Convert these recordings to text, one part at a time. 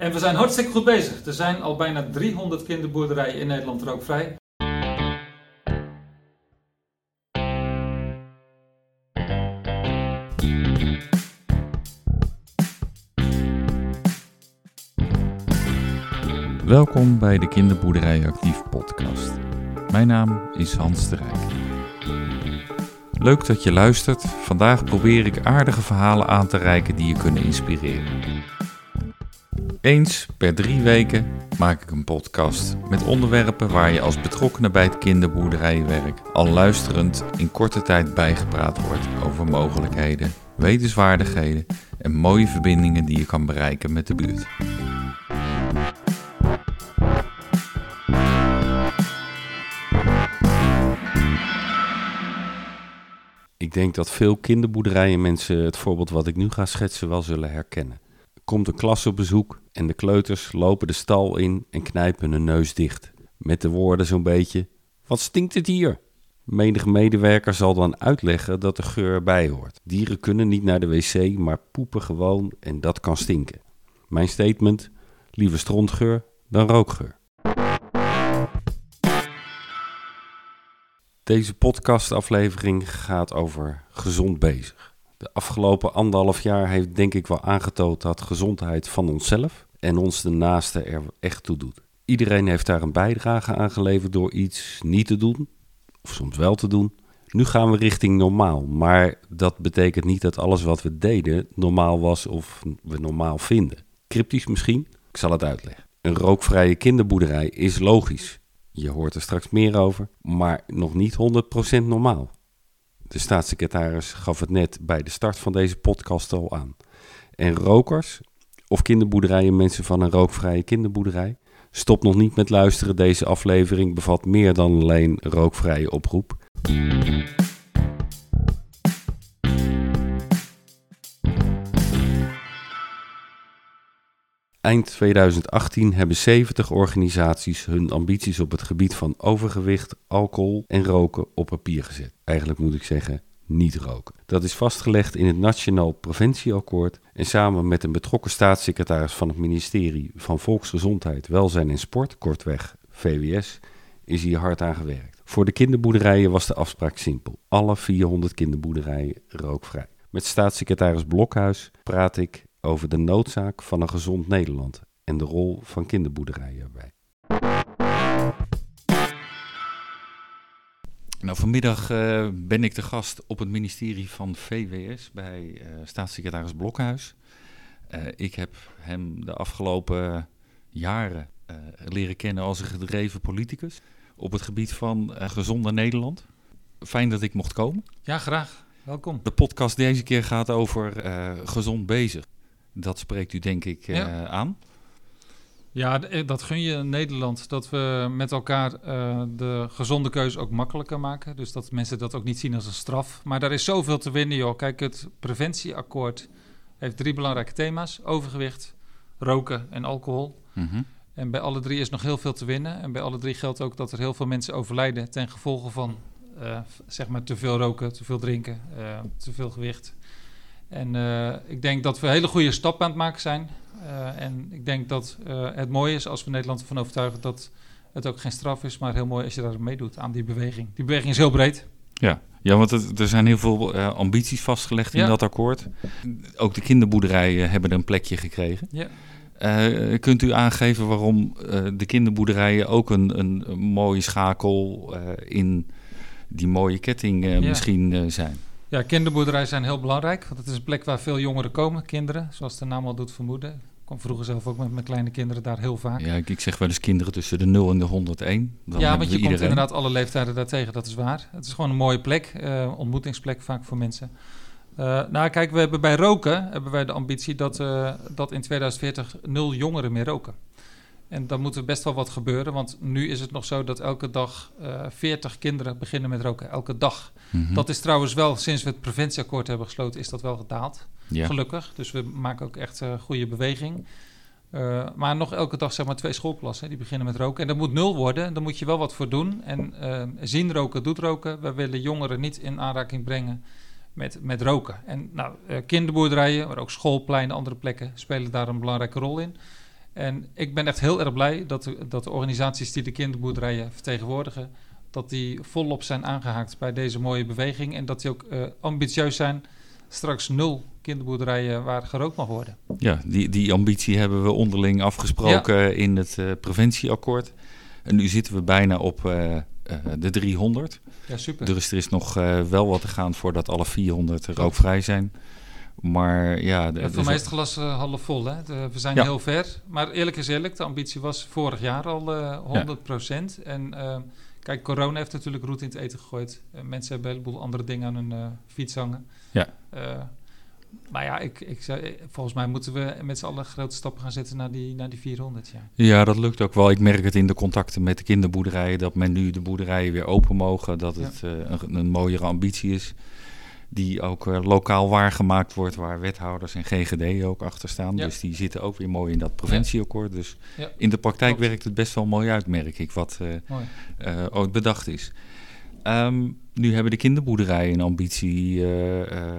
En we zijn hartstikke goed bezig. Er zijn al bijna 300 kinderboerderijen in Nederland rookvrij. Welkom bij de Kinderboerderij Actief podcast. Mijn naam is Hans de Rijk. Leuk dat je luistert. Vandaag probeer ik aardige verhalen aan te reiken die je kunnen inspireren. Eens per drie weken maak ik een podcast met onderwerpen waar je als betrokkenen bij het kinderboerderijenwerk al luisterend in korte tijd bijgepraat wordt over mogelijkheden, wetenswaardigheden en mooie verbindingen die je kan bereiken met de buurt. Ik denk dat veel kinderboerderijen mensen het voorbeeld wat ik nu ga schetsen wel zullen herkennen. Er komt een klas op bezoek en de kleuters lopen de stal in en knijpen hun neus dicht. Met de woorden zo'n beetje, wat stinkt het hier? Menige medewerker zal dan uitleggen dat de geur erbij hoort. Dieren kunnen niet naar de wc, maar poepen gewoon en dat kan stinken. Mijn statement, liever strontgeur dan rookgeur. Deze podcastaflevering gaat over gezond bezig. De afgelopen anderhalf jaar heeft denk ik wel aangetoond dat gezondheid van onszelf en ons de naaste er echt toe doet. Iedereen heeft daar een bijdrage aan geleverd door iets niet te doen, of soms wel te doen. Nu gaan we richting normaal, maar dat betekent niet dat alles wat we deden normaal was of we normaal vinden. Cryptisch misschien? Ik zal het uitleggen. Een rookvrije kinderboerderij is logisch. Je hoort er straks meer over, maar nog niet 100% normaal. De staatssecretaris gaf het net bij de start van deze podcast al aan. En rokers of kinderboerderijen, mensen van een rookvrije kinderboerderij, stop nog niet met luisteren. Deze aflevering bevat meer dan alleen rookvrije oproep. Eind 2018 hebben 70 organisaties hun ambities op het gebied van overgewicht, alcohol en roken op papier gezet. Eigenlijk moet ik zeggen niet roken. Dat is vastgelegd in het Nationaal Preventieakkoord en samen met een betrokken staatssecretaris van het ministerie van Volksgezondheid, Welzijn en Sport, kortweg VWS, is hier hard aan gewerkt. Voor de kinderboerderijen was de afspraak simpel. Alle 400 kinderboerderijen rookvrij. Met staatssecretaris Blokhuis praat ik over de noodzaak van een gezond Nederland en de rol van kinderboerderijen erbij. Nou, vanmiddag uh, ben ik de gast op het ministerie van VWS bij uh, staatssecretaris Blokhuis. Uh, ik heb hem de afgelopen jaren leren kennen als een gedreven politicus op het gebied van gezonder Nederland. Fijn dat ik mocht komen. Ja, graag. Welkom. De podcast deze keer gaat over gezond bezig. Dat spreekt u denk ik ja. aan. Ja, dat gun je Nederland. Dat we met elkaar uh, de gezonde keuze ook makkelijker maken. Dus dat mensen dat ook niet zien als een straf. Maar daar is zoveel te winnen, joh. Kijk, het preventieakkoord heeft drie belangrijke thema's: overgewicht, roken en alcohol. Mm -hmm. En bij alle drie is nog heel veel te winnen. En bij alle drie geldt ook dat er heel veel mensen overlijden ten gevolge van uh, zeg maar te veel roken, te veel drinken, uh, te veel gewicht. En ik denk dat we hele goede stappen aan het maken zijn. En ik denk dat het mooi is als we Nederland ervan overtuigen dat het ook geen straf is, maar heel mooi als je daar meedoet aan die beweging. Die beweging is heel breed. Ja, ja want het, er zijn heel veel ambities vastgelegd in ja. dat akkoord. Ook de kinderboerderijen hebben er een plekje gekregen. Ja. kunt u aangeven waarom de kinderboerderijen ook een, een, een mooie schakel in die mooie ketting ja. misschien zijn? Ja, kinderboerderijen zijn heel belangrijk. Want het is een plek waar veel jongeren komen, kinderen, zoals de naam al doet vermoeden. Ik kwam vroeger zelf ook met mijn kleine kinderen daar heel vaak. Ja, ik, zeg wel eens kinderen tussen de 0 en de 101. Dan ja, want je iedereen. komt inderdaad alle leeftijden daartegen, dat is waar. Het is gewoon een mooie plek, uh, ontmoetingsplek vaak voor mensen. Uh, nou, kijk, we hebben bij roken hebben wij de ambitie dat, uh, dat in 2040 nul jongeren meer roken. En dan moet er best wel wat gebeuren, want nu is het nog zo dat elke dag uh, 40 kinderen beginnen met roken. Elke dag. Mm -hmm. Dat is trouwens wel, sinds we het preventieakkoord hebben gesloten, is dat wel gedaald. Ja. Gelukkig. Dus we maken ook echt uh, goede beweging. Uh, maar nog elke dag zeg maar twee schoolklassen die beginnen met roken. En dat moet nul worden. Daar moet je wel wat voor doen. En zien roken doet roken. We willen jongeren niet in aanraking brengen met, met roken. En nou, kinderboerderijen, maar ook schoolpleinen, andere plekken spelen daar een belangrijke rol in. En ik ben echt heel erg blij dat de, dat de organisaties die de kinderboerderijen vertegenwoordigen, dat die volop zijn aangehaakt bij deze mooie beweging. En dat die ook uh, ambitieus zijn. Straks nul kinderboerderijen waar gerookt mag worden. Ja, die, die ambitie hebben we onderling afgesproken in het uh, preventieakkoord. En nu zitten we bijna op uh, de 300. Ja, super. Dus er is nog wel wat te gaan voordat alle 400 rookvrij zijn. Maar ja... De, voor mij is het glas uh, half vol. Hè? we zijn heel ver. Maar eerlijk is eerlijk, de ambitie was vorig jaar al uh, 100 procent. Ja. En uh, kijk, corona heeft natuurlijk roet in het eten gegooid. mensen hebben een heleboel andere dingen aan hun fiets hangen. Ja. maar ja, ik, ik, volgens mij moeten we met z'n allen grote stappen gaan zetten naar die, naar die 400. Ja. ja, dat lukt ook wel. Ik merk het in de contacten met de kinderboerderijen... dat men nu de boerderijen weer open mogen. Dat het een, een mooiere ambitie is die ook uh, lokaal waargemaakt wordt, waar wethouders en GGD ook achter staan. Dus die zitten ook weer mooi in dat preventieakkoord. Dus ja. in de praktijk Klopt. werkt het best wel mooi uit, merk ik, wat uh, uh, ooit bedacht is. Um, nu hebben de kinderboerderijen een ambitie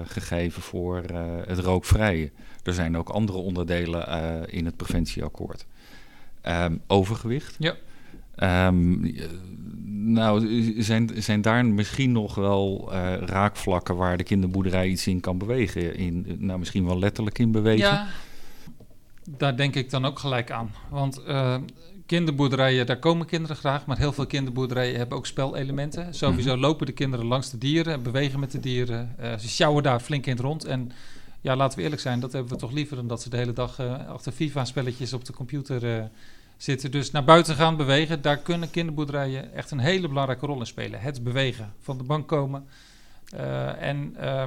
gegeven voor het rookvrije. Er zijn ook andere onderdelen in het preventieakkoord. Um, overgewicht. Ja. Um, nou, zijn, zijn daar misschien nog wel uh, raakvlakken waar de kinderboerderij iets in kan bewegen? In, nou, misschien wel letterlijk in bewegen? Ja, daar denk ik dan ook gelijk aan. Want uh, kinderboerderijen, daar komen kinderen graag, maar heel veel kinderboerderijen hebben ook spelelementen. Sowieso mm-hmm. lopen de kinderen langs de dieren, bewegen met de dieren. Uh, ze sjouwen daar flink in het rond. En ja, laten we eerlijk zijn, dat hebben we toch liever dan dat ze de hele dag achter FIFA-spelletjes op de computer zitten. Dus naar buiten gaan bewegen. Daar kunnen kinderboerderijen echt een hele belangrijke rol in spelen. Het bewegen, van de bank komen. Uh, en uh,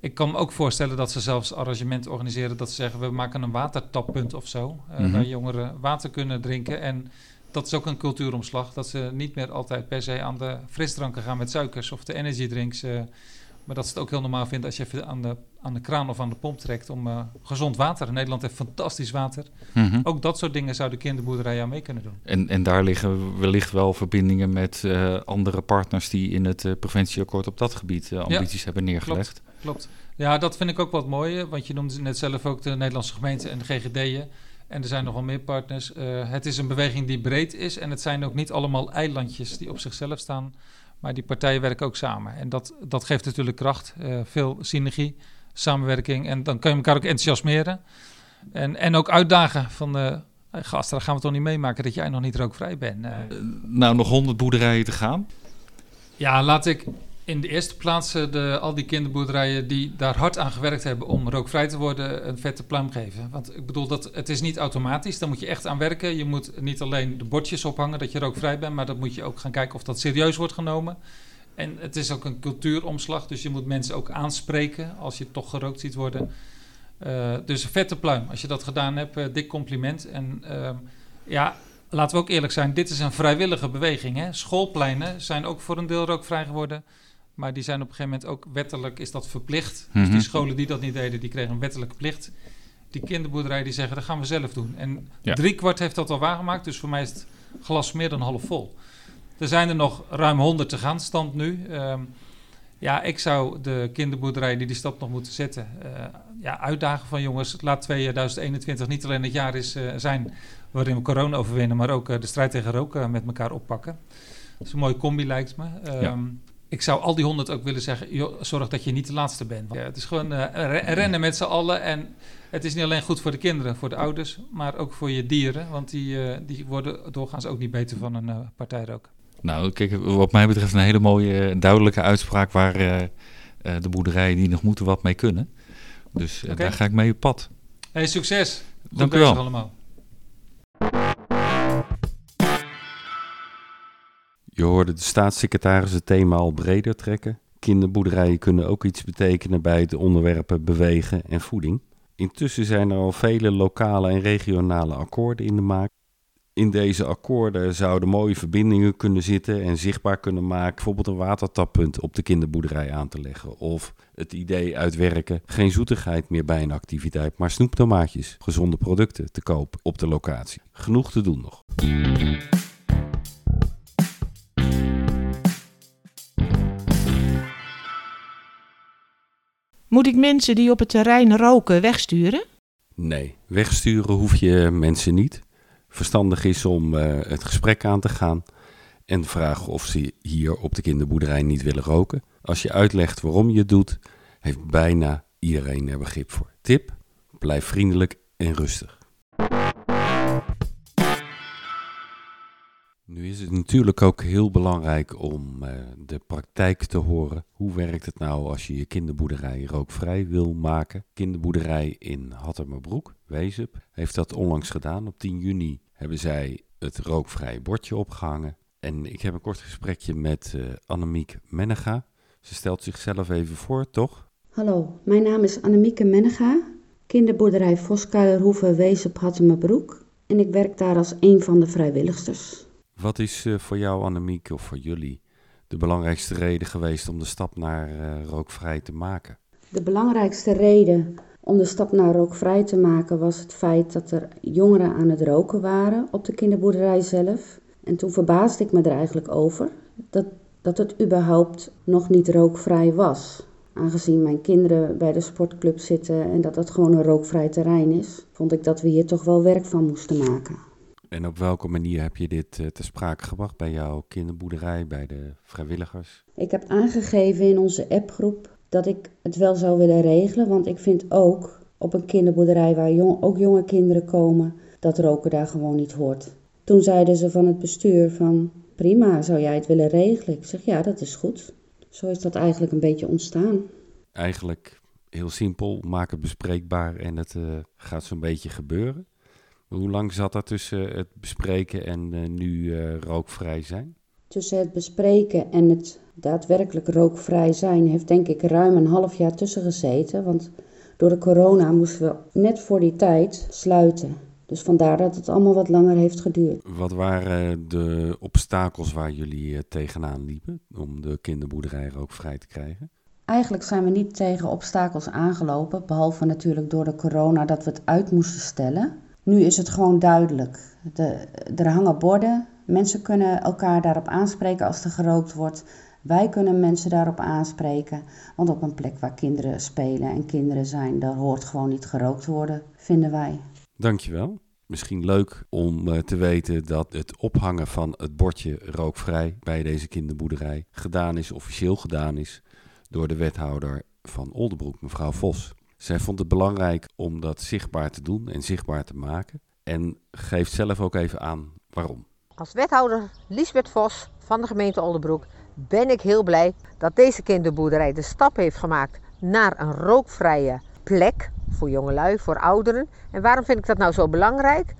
ik kan me ook voorstellen dat ze zelfs arrangementen organiseren dat ze zeggen: we maken een watertappunt of zo. Uh, mm -hmm. Waar jongeren water kunnen drinken. En dat is ook een cultuuromslag. Dat ze niet meer altijd per se aan de frisdranken gaan met suikers of de energiedrinks. Maar dat ze het ook heel normaal vinden als je even aan de, aan de kraan of aan de pomp trekt om uh, gezond water. Nederland heeft fantastisch water. Mm -hmm. Ook dat soort dingen zou de kinderboerderij aan mee kunnen doen. En, en daar liggen wellicht wel verbindingen met uh, andere partners die in het uh, preventieakkoord op dat gebied ambities ja, hebben neergelegd. Klopt, klopt. Ja, dat vind ik ook wat mooi. Want je noemde net zelf ook de Nederlandse gemeente en de GGD'en. En er zijn nog wel meer partners. het is een beweging die breed is. En het zijn ook niet allemaal eilandjes die op zichzelf staan. Maar die partijen werken ook samen. En dat, dat geeft natuurlijk kracht, veel synergie, samenwerking. En dan kun je elkaar ook enthousiasmeren. En, en ook uitdagen van... Uh, gast, daar gaan we toch niet meemaken dat jij nog niet rookvrij bent. Uh, nou, nog honderd boerderijen te gaan? Ja, laat ik in de eerste plaats de, al die kinderboerderijen die daar hard aan gewerkt hebben om rookvrij te worden, een vette pluim geven. Want ik bedoel, dat, het is niet automatisch, daar moet je echt aan werken. Je moet niet alleen de bordjes ophangen dat je rookvrij bent, maar dat moet je ook gaan kijken of dat serieus wordt genomen. En het is ook een cultuuromslag, dus je moet mensen ook aanspreken als je toch gerookt ziet worden. Uh, dus een vette pluim. Als je dat gedaan hebt, uh, dik compliment. En ehm, ja, laten we ook eerlijk zijn, dit is een vrijwillige beweging. Hè? Schoolpleinen zijn ook voor een deel rookvrij geworden. Maar die zijn op een gegeven moment ook wettelijk is dat verplicht. Dus die Mhm. scholen die dat niet deden, die kregen een wettelijke plicht. Die kinderboerderijen die zeggen, dat gaan we zelf doen. En Ja. driekwart heeft dat al waargemaakt. Dus voor mij is het glas meer dan half vol. Er zijn er nog ruim 100 te gaan, stand nu. Ehm, ja, ik zou de kinderboerderijen die die stap nog moeten zetten... eh, ja, uitdagen van jongens, laat 2021 niet alleen het jaar is, eh, zijn... waarin we corona overwinnen, maar ook eh, de strijd tegen roken met elkaar oppakken. Dat is een mooie combi, lijkt me. Ehm, Ja. Ik zou al die honderd ook willen zeggen, joh, zorg dat je niet de laatste bent. Want, ja, het is gewoon re- rennen met z'n allen. En het is niet alleen goed voor de kinderen, voor de ouders, maar ook voor je dieren. Want die, die worden doorgaans ook niet beter van een partijrook. Nou, kijk, wat mij betreft een hele mooie, eh, duidelijke uitspraak waar uh, uh, de boerderijen die nog moeten wat mee kunnen. Dus uh, Oké. daar ga ik mee op pad. Hey, succes. Goed Dank u wel. allemaal. Je hoorde de staatssecretaris het thema al breder trekken. Kinderboerderijen kunnen ook iets betekenen bij de onderwerpen bewegen en voeding. Intussen zijn er al vele lokale en regionale akkoorden in de maak. In deze akkoorden zouden mooie verbindingen kunnen zitten en zichtbaar kunnen maken, bijvoorbeeld een watertappunt op de kinderboerderij aan te leggen. Of het idee uitwerken, geen zoetigheid meer bij een activiteit, maar snoeptomaatjes, gezonde producten te kopen op de locatie. Genoeg te doen nog. Moet ik mensen die op het terrein roken wegsturen? Nee, wegsturen hoef je mensen niet. Verstandig is om het gesprek aan te gaan en vragen of ze hier op de kinderboerderij niet willen roken. Als je uitlegt waarom je het doet, heeft bijna iedereen er begrip voor. Tip: blijf vriendelijk en rustig. Nu is het natuurlijk ook heel belangrijk om uh, de praktijk te horen. Hoe werkt het nou als je je kinderboerderij rookvrij wil maken? Kinderboerderij in Hattermerbroek, Wezep, heeft dat onlangs gedaan. Op 10 juni hebben zij het rookvrij bordje opgehangen. En ik heb een kort gesprekje met uh, Annemiek Mennega. Ze stelt zichzelf even voor, toch? Hallo, mijn naam is Annemieke Mennega, kinderboerderij Voskuilerhoeve Wezep Hattermerbroek. En ik werk daar als een van de vrijwilligsters. Wat is uh, voor jou, Annemiek, of voor jullie de belangrijkste reden geweest om de stap naar uh, rookvrij te maken? De belangrijkste reden om de stap naar rookvrij te maken was het feit dat er jongeren aan het roken waren op de kinderboerderij zelf. En toen verbaasde ik me er eigenlijk over dat, dat het überhaupt nog niet rookvrij was. Aangezien mijn kinderen bij de sportclub zitten en dat dat gewoon een rookvrij terrein is, vond ik dat we hier toch wel werk van moesten maken. En op welke manier heb je dit uh, te sprake gebracht bij jouw kinderboerderij, bij de vrijwilligers? Ik heb aangegeven in onze appgroep dat ik het wel zou willen regelen, want ik vind ook op een kinderboerderij waar jong, ook jonge kinderen komen, dat roken daar gewoon niet hoort. Toen zeiden ze van het bestuur van prima, zou jij het willen regelen? Ik zeg ja, dat is goed. Zo is dat eigenlijk een beetje ontstaan. Eigenlijk heel simpel, maak het bespreekbaar en het uh, gaat zo'n beetje gebeuren. Hoe lang zat dat tussen het bespreken en uh, nu uh, rookvrij zijn? Tussen het bespreken en het daadwerkelijk rookvrij zijn heeft denk ik ruim een half jaar tussen gezeten. Want door de corona moesten we net voor die tijd sluiten. Dus vandaar dat het allemaal wat langer heeft geduurd. Wat waren de obstakels waar jullie eh, tegenaan liepen om de kinderboerderij rookvrij te krijgen? Eigenlijk zijn we niet tegen obstakels aangelopen, behalve natuurlijk door de corona dat we het uit moesten stellen. Nu is het gewoon duidelijk. De, er hangen borden, mensen kunnen elkaar daarop aanspreken als er gerookt wordt. Wij kunnen mensen daarop aanspreken, want op een plek waar kinderen spelen en kinderen zijn, daar hoort gewoon niet gerookt worden, vinden wij. Dankjewel. Misschien leuk om uh, te weten dat het ophangen van het bordje rookvrij bij deze kinderboerderij gedaan is, officieel gedaan is, door de wethouder van Oldenbroek, mevrouw Vos. Zij vond het belangrijk om dat zichtbaar te doen en zichtbaar te maken. En geeft zelf ook even aan waarom. Als wethouder Liesbeth Vos van de gemeente Oldenbroek ben ik heel blij dat deze kinderboerderij de stap heeft gemaakt naar een rookvrije plek voor jongelui, voor ouderen. En waarom vind ik dat nou zo belangrijk?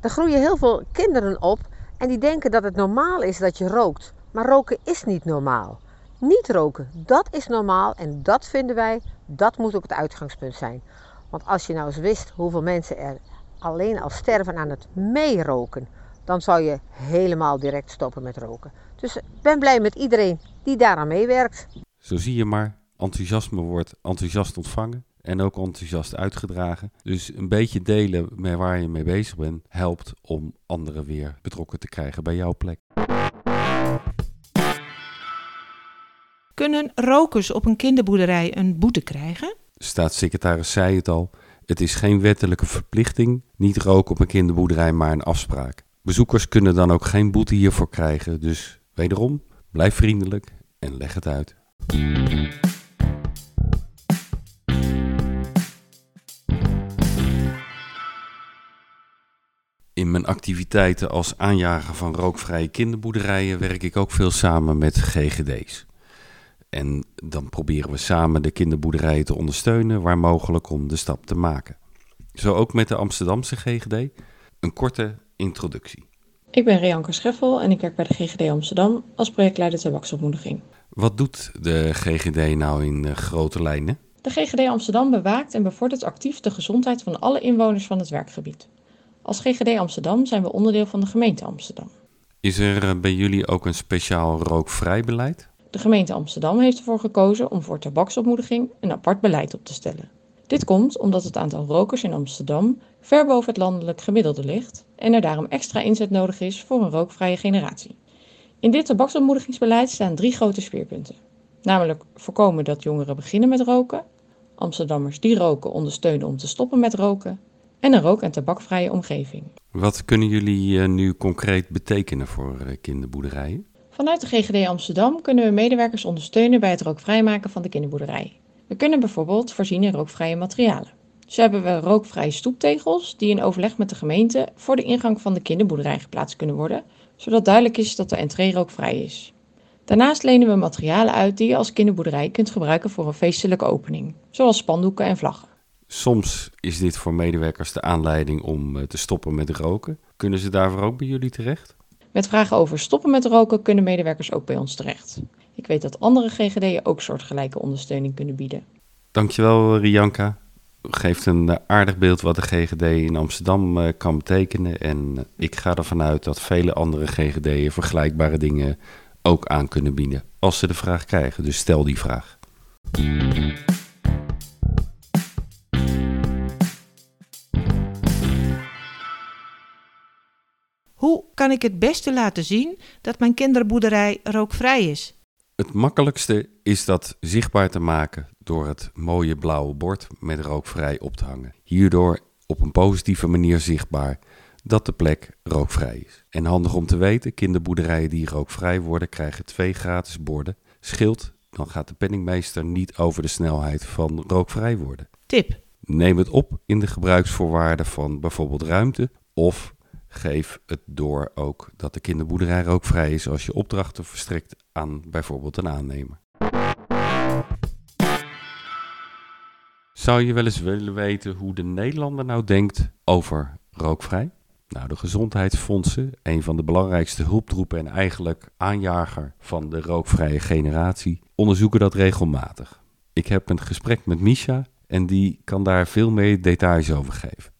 Er groeien heel veel kinderen op en die denken dat het normaal is dat je rookt. Maar roken is niet normaal. Niet roken, dat is normaal en dat vinden wij, dat moet ook het uitgangspunt zijn. Want als je nou eens wist hoeveel mensen er alleen al sterven aan het meeroken, dan zou je helemaal direct stoppen met roken. Dus ik ben blij met iedereen die daaraan meewerkt. Zo zie je maar, enthousiasme wordt enthousiast ontvangen en ook enthousiast uitgedragen. Dus een beetje delen met waar je mee bezig bent helpt om anderen weer betrokken te krijgen bij jouw plek. Kunnen rokers op een kinderboerderij een boete krijgen? Staatssecretaris zei het al. Het is geen wettelijke verplichting, niet roken op een kinderboerderij, maar een afspraak. Bezoekers kunnen dan ook geen boete hiervoor krijgen, dus wederom, blijf vriendelijk en leg het uit. In mijn activiteiten als aanjager van rookvrije kinderboerderijen werk ik ook veel samen met GGD's. En dan proberen we samen de kinderboerderijen te ondersteunen waar mogelijk om de stap te maken. Zo ook met de Amsterdamse GGD. Een korte introductie. Ik ben Rianke Scheffel en ik werk bij de GGD Amsterdam als projectleider tabaksopmoediging. Wat doet de GGD nou in uh, grote lijnen? De GGD Amsterdam bewaakt en bevordert actief de gezondheid van alle inwoners van het werkgebied. Als GGD Amsterdam zijn we onderdeel van de gemeente Amsterdam. Is er uh, bij jullie ook een speciaal rookvrij beleid? De gemeente Amsterdam heeft ervoor gekozen om voor tabaksopmoediging een apart beleid op te stellen. Dit komt omdat het aantal rokers in Amsterdam ver boven het landelijk gemiddelde ligt en er daarom extra inzet nodig is voor een rookvrije generatie. In dit tabaksopmoedigingsbeleid staan drie grote speerpunten. Namelijk voorkomen dat jongeren beginnen met roken, Amsterdammers die roken ondersteunen om te stoppen met roken en een rook- en tabakvrije omgeving. Wat kunnen jullie uh, nu concreet betekenen voor uh, kinderboerderijen? Vanuit de GGD Amsterdam kunnen we medewerkers ondersteunen bij het rookvrijmaken van de kinderboerderij. We kunnen bijvoorbeeld voorzien in rookvrije materialen. Zo hebben we rookvrije stoeptegels die in overleg met de gemeente voor de ingang van de kinderboerderij geplaatst kunnen worden, zodat duidelijk is dat de entree rookvrij is. Daarnaast lenen we materialen uit die je als kinderboerderij kunt gebruiken voor een feestelijke opening, zoals spandoeken en vlaggen. Soms is dit voor medewerkers de aanleiding om eh, te stoppen met roken. Kunnen ze daarvoor ook bij jullie terecht? Met vragen over stoppen met roken kunnen medewerkers ook bij ons terecht. Ik weet dat andere GGD'en ook soortgelijke ondersteuning kunnen bieden. Dankjewel Rianka. Geeft een eh, aardig beeld wat de GGD in Amsterdam uh, kan betekenen. En ik ga ervan uit dat vele andere GGD'en vergelijkbare dingen ook aan kunnen bieden. Als ze de vraag krijgen. Dus stel die vraag. Hoe kan ik het beste laten zien dat mijn kinderboerderij rookvrij is? Het makkelijkste is dat zichtbaar te maken door het mooie blauwe bord met rookvrij op te hangen. Hierdoor op een positieve manier zichtbaar dat de plek rookvrij is. En handig om te weten, kinderboerderijen die rookvrij worden krijgen twee gratis borden. Schild, dan gaat de penningmeester niet over de snelheid van rookvrij worden. Tip. Neem het op in de gebruiksvoorwaarden van bijvoorbeeld ruimte of geef het door ook dat de kinderboerderij rookvrij is als je opdrachten verstrekt aan bijvoorbeeld een aannemer. Zou je wel eens willen weten hoe de Nederlander nou denkt over rookvrij? Nou, de gezondheidsfondsen, een van de belangrijkste hulptroepen en eigenlijk aanjager van de rookvrije generatie, onderzoeken dat regelmatig. Ik heb een gesprek met Misha en die kan daar veel meer details over geven.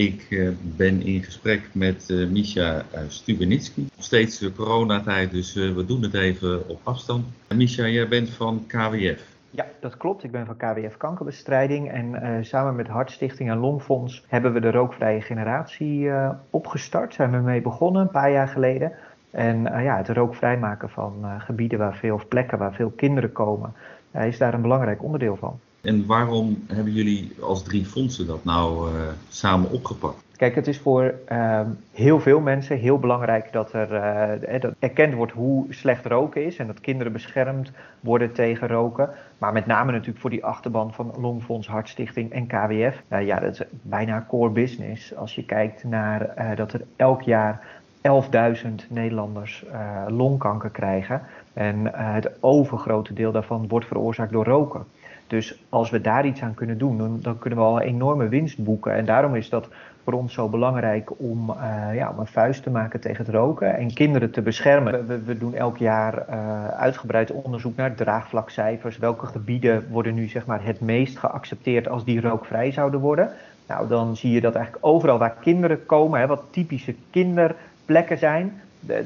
Ik uh, ben in gesprek met uh, Misha uh, Stubenitski. Nog steeds de coronatijd, dus we doen het even op afstand. Misha, jij bent van KWF. Ja, dat klopt. Ik ben van KWF Kankerbestrijding en samen met Hartstichting en Longfonds hebben we de rookvrije generatie opgestart. Zijn we mee begonnen een paar jaar geleden. En ja, het rookvrij maken van gebieden waar veel, of plekken waar veel kinderen komen, is daar een belangrijk onderdeel van. En waarom hebben jullie als drie fondsen dat nou uh, samen opgepakt? Kijk, het is voor uh, heel veel mensen heel belangrijk dat er uh, dat erkend wordt hoe slecht roken is en dat kinderen beschermd worden tegen roken. Maar met name natuurlijk voor die achterban van Longfonds, Hartstichting en KWF. Uh, ja, dat is bijna core business. Als je kijkt naar dat er elk jaar 11.000 Nederlanders longkanker krijgen. En het overgrote deel daarvan wordt veroorzaakt door roken. Dus als we daar iets aan kunnen doen, dan, dan, kunnen we al een enorme winst boeken. En daarom is dat voor ons zo belangrijk om, uh, ja, om een vuist te maken tegen het roken en kinderen te beschermen. We, we doen elk jaar uh, uitgebreid onderzoek naar draagvlakcijfers. Welke gebieden worden nu zeg maar, het meest geaccepteerd als die rookvrij zouden worden? Nou, dan zie je dat eigenlijk overal waar kinderen komen, hè, wat typische kinderplekken zijn,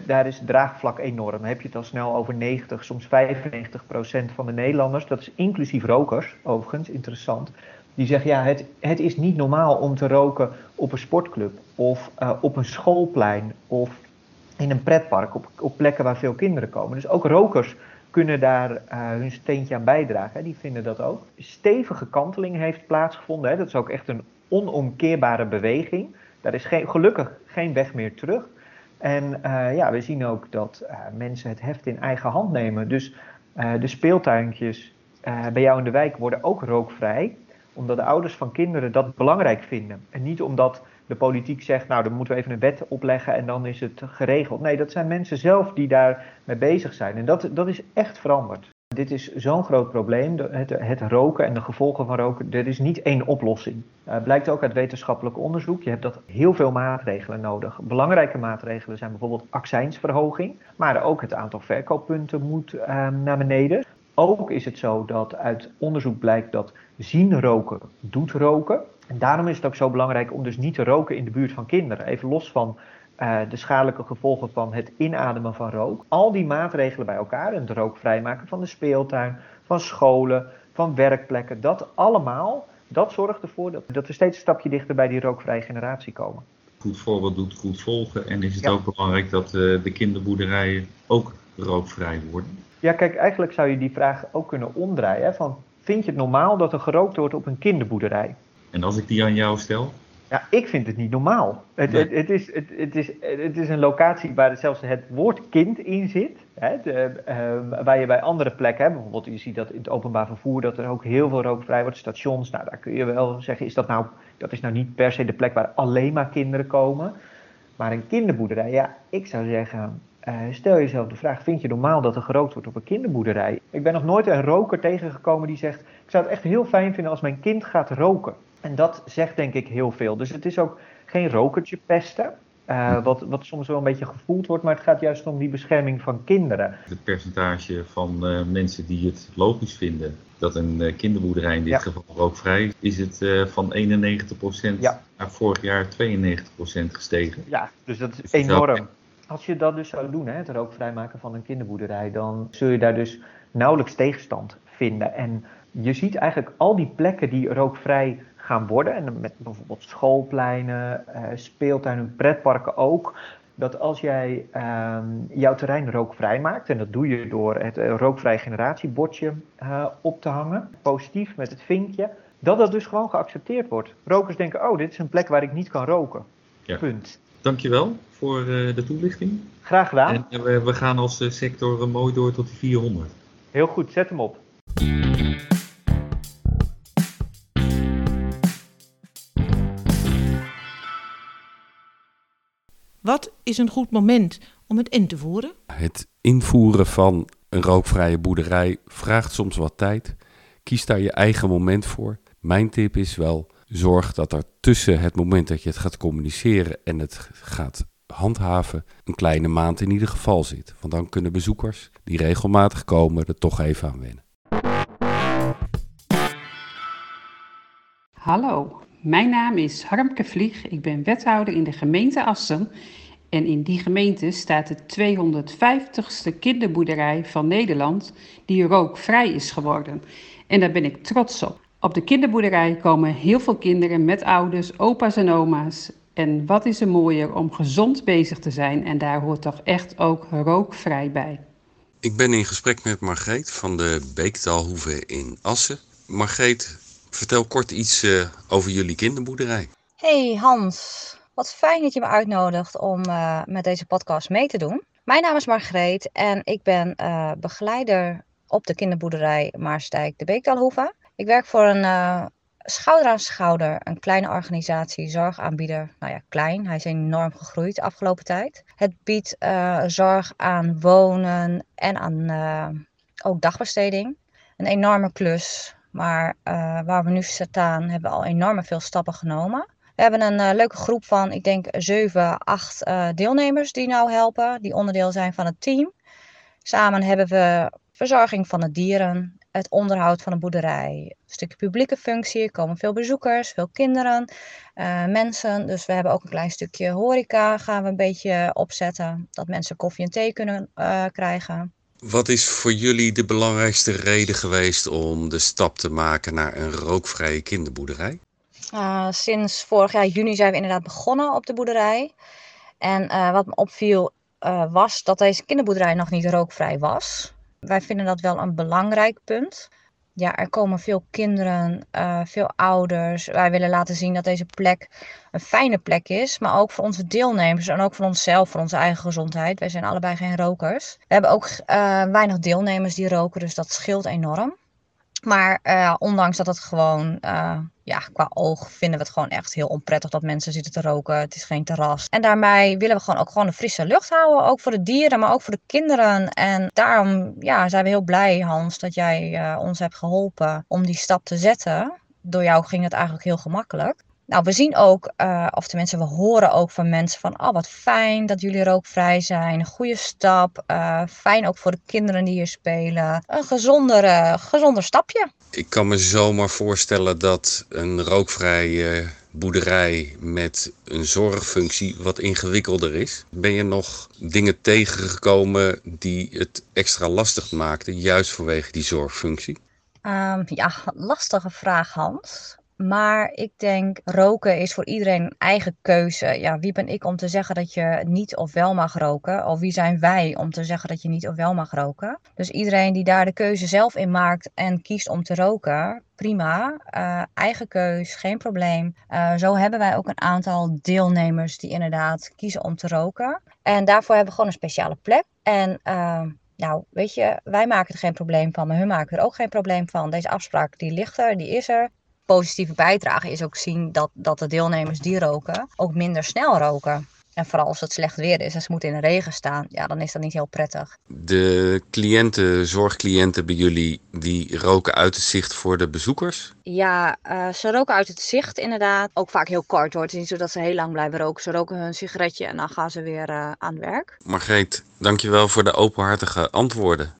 daar is het draagvlak enorm. Dan heb je het al snel over 90, soms 95 procent van de Nederlanders. Dat is inclusief rokers, overigens, interessant. Die zeggen, ja, het, het is niet normaal om te roken op een sportclub of uh, op een schoolplein of in een pretpark, op, plekken waar veel kinderen komen. Dus ook rokers kunnen daar uh, hun steentje aan bijdragen. Hè. Die vinden dat ook. Stevige kanteling heeft plaatsgevonden. Hè. Dat is ook echt een onomkeerbare beweging. Daar is geen, gelukkig geen weg meer terug. En uh, ja, we zien ook dat uh, mensen het heft in eigen hand nemen. Dus uh, de speeltuintjes bij jou in de wijk worden ook rookvrij. Omdat de ouders van kinderen dat belangrijk vinden. En niet omdat de politiek zegt, nou dan moeten we even een wet opleggen en dan is het geregeld. Nee, dat zijn mensen zelf die daar mee bezig zijn. En dat, dat is echt veranderd. Dit is zo'n groot probleem, het, het, roken en de gevolgen van roken. Er is niet één oplossing. Uh, blijkt ook uit wetenschappelijk onderzoek. Je hebt dat heel veel maatregelen nodig. Belangrijke maatregelen zijn bijvoorbeeld accijnsverhoging. Maar ook het aantal verkooppunten moet uh, naar beneden. Ook is het zo dat uit onderzoek blijkt dat zien roken doet roken. En daarom is het ook zo belangrijk om dus niet te roken in de buurt van kinderen. Even los van uh, de schadelijke gevolgen van het inademen van rook. Al die maatregelen bij elkaar, het rook vrijmaken van de speeltuin, van scholen, van werkplekken, dat allemaal, dat zorgt ervoor dat, dat we steeds een stapje dichter bij die rookvrije generatie komen. Goed voorbeeld doet goed volgen en is het ja. ook belangrijk dat uh, de kinderboerderijen ook rookvrij worden? Ja, kijk, eigenlijk zou je die vraag ook kunnen omdraaien. Van, vind je het normaal dat er gerookt wordt op een kinderboerderij? En als ik die aan jou stel? Ja, ik vind het niet normaal. Het, Nee. het, het, is, het, het, is, het is een locatie waar zelfs het woord kind in zit. Hè, de, eh, waar je bij andere plekken, hè, bijvoorbeeld je ziet dat in het openbaar vervoer, dat er ook heel veel rookvrij wordt. Stations, nou daar kun je wel zeggen, is dat nou, dat is nou niet per se de plek waar alleen maar kinderen komen. Maar een kinderboerderij, ja, ik zou zeggen, eh, stel jezelf de vraag, vind je normaal dat er gerookt wordt op een kinderboerderij? Ik ben nog nooit een roker tegengekomen die zegt, ik zou het echt heel fijn vinden als mijn kind gaat roken. En dat zegt denk ik heel veel. Dus het is ook geen rokertje pesten, eh, wat, wat soms wel een beetje gevoeld wordt, maar het gaat juist om die bescherming van kinderen. Het percentage van eh, mensen die het logisch vinden dat een eh, kinderboerderij in dit Ja. geval rookvrij is, is het van 91% Ja. naar vorig jaar 92% gestegen. Ja, dus dat is Dus dat is enorm. Als je dat dus zou doen, hè, het rookvrij maken van een kinderboerderij, dan zul je daar dus nauwelijks tegenstand vinden. En je ziet eigenlijk al die plekken die rookvrij gaan worden, en met bijvoorbeeld schoolpleinen, eh, speeltuinen, pretparken ook, dat als jij ehm, jouw terrein rookvrij maakt, en dat doe je door het eh, rookvrij generatiebordje eh, op te hangen, positief met het vinkje, dat dat dus gewoon geaccepteerd wordt. Rokers denken, oh, dit is een plek waar ik niet kan roken. Ja. Punt. Dankjewel voor de toelichting. Graag gedaan. En we, we gaan als sector mooi door tot die 400. Heel goed, zet hem op. Wat is een goed moment om het in te voeren? Het invoeren van een rookvrije boerderij vraagt soms wat tijd. Kies daar je eigen moment voor. Mijn tip is wel: zorg dat er tussen het moment dat je het gaat communiceren en het gaat handhaven een kleine maand in ieder geval zit. Want dan kunnen bezoekers die regelmatig komen er toch even aan wennen. Hallo, mijn naam is Harmke Vlieg. Ik ben wethouder in de gemeente Assen. En in die gemeente staat de 250ste kinderboerderij van Nederland die rookvrij is geworden. En daar ben ik trots op. Op de kinderboerderij komen heel veel kinderen met ouders, opa's en oma's. En wat is er mooier om gezond bezig te zijn en daar hoort toch echt ook rookvrij bij. Ik ben in gesprek met Margreet van de Beektalhoeve in Assen. Margreet, vertel kort iets eh, over jullie kinderboerderij. Hey Hans, wat fijn dat je me uitnodigt om eh, met deze podcast mee te doen. Mijn naam is Margreet en ik ben eh, begeleider op de kinderboerderij Maarstijk de Beekdalhoeve. Ik werk voor een schouder aan schouder, een kleine organisatie, zorgaanbieder. Nou ja, klein, hij is enorm gegroeid de afgelopen tijd. Het biedt zorg aan wonen en aan ook dagbesteding. Een enorme klus, maar eh, waar we nu staan hebben we al enorm veel stappen genomen. We hebben een eh, leuke groep van, ik denk, 7, 8 eh, deelnemers die nou helpen, die onderdeel zijn van het team. Samen hebben we verzorging van de dieren, het onderhoud van de boerderij, een stukje publieke functie. Er komen veel bezoekers, veel kinderen, mensen. Dus we hebben ook een klein stukje horeca gaan we een beetje opzetten, dat mensen koffie en thee kunnen krijgen. Wat is voor jullie de belangrijkste reden geweest om de stap te maken naar een rookvrije kinderboerderij? Uh, sinds vorig jaar juni zijn we inderdaad begonnen op de boerderij. En uh, wat me opviel uh, was dat deze kinderboerderij nog niet rookvrij was. Wij vinden dat wel een belangrijk punt. Ja, er komen veel kinderen, uh, veel ouders. Wij willen laten zien dat deze plek een fijne plek is. Maar ook voor onze deelnemers en ook voor onszelf, voor onze eigen gezondheid. Wij zijn allebei geen rokers. We hebben ook uh, weinig deelnemers die roken, dus dat scheelt enorm. Maar uh, ondanks dat het gewoon, uh, ja, qua oog vinden we het gewoon echt heel onprettig dat mensen zitten te roken. Het is geen terras. En daarmee willen we gewoon ook gewoon een frisse lucht houden. Ook voor de dieren, maar ook voor de kinderen. En daarom ja, zijn we heel blij, Hans, dat jij uh, ons hebt geholpen om die stap te zetten. Door jou ging het eigenlijk heel gemakkelijk. Nou, we zien ook, uh, of tenminste, we horen ook van mensen van, oh wat fijn dat jullie rookvrij zijn. Een goede stap. Uh, fijn ook voor de kinderen die hier spelen. Een gezonder, uh, gezonder stapje. Ik kan me zomaar voorstellen dat een rookvrije boerderij met een zorgfunctie wat ingewikkelder is. Ben je nog dingen tegengekomen die het extra lastig maakten, juist vanwege die zorgfunctie? Um, ja, lastige vraag, Hans. Maar ik denk, roken is voor iedereen een eigen keuze. Ja, wie ben ik om te zeggen dat je niet of wel mag roken? Of wie zijn wij om te zeggen dat je niet of wel mag roken? Dus iedereen die daar de keuze zelf in maakt en kiest om te roken, prima. Uh, eigen keus, geen probleem. Uh, zo hebben wij ook een aantal deelnemers die inderdaad kiezen om te roken. En daarvoor hebben we gewoon een speciale plek. En uh, nou, weet je, wij maken er geen probleem van, maar hun maken er ook geen probleem van. Deze afspraak die ligt er, die is er. Positieve bijdrage is ook zien dat, dat de deelnemers die roken ook minder snel roken. En vooral als het slecht weer is en ze moeten in de regen staan, ja, dan is dat niet heel prettig. De cliënten, zorgcliënten bij jullie, die roken uit het zicht voor de bezoekers? Ja, uh, ze roken uit het zicht inderdaad. Ook vaak heel kort hoor. Het is niet zo dat ze heel lang blijven roken. Ze roken hun sigaretje en dan gaan ze weer uh, aan het werk. Margreet, dankjewel voor de openhartige antwoorden.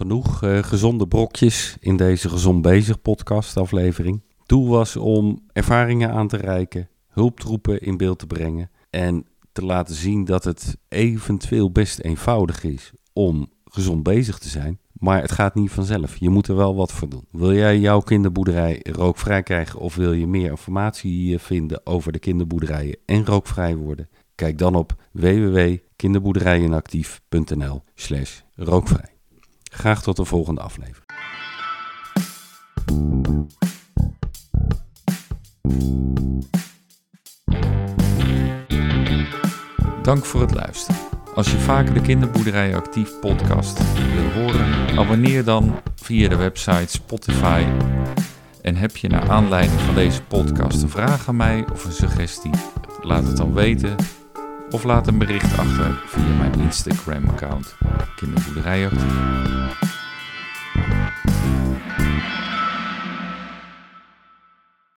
Genoeg uh, gezonde brokjes in deze Gezond Bezig podcast aflevering. Doel was om ervaringen aan te reiken, hulptroepen in beeld te brengen en te laten zien dat het eventueel best eenvoudig is om gezond bezig te zijn. Maar het gaat niet vanzelf. Je moet er wel wat voor doen. Wil jij jouw kinderboerderij rookvrij krijgen of wil je meer informatie vinden over de kinderboerderijen en rookvrij worden? Kijk dan op www.kinderboerderijenactief.nl slash rookvrij. Graag tot de volgende aflevering. Dank voor het luisteren. Als je vaker de Kinderboerderij Actief podcast wil horen, abonneer dan via de website Spotify. En heb je naar aanleiding van deze podcast een vraag aan mij of een suggestie? Laat het dan weten of laat een bericht achter via mijn Instagram-account Kinderboerderij Actief.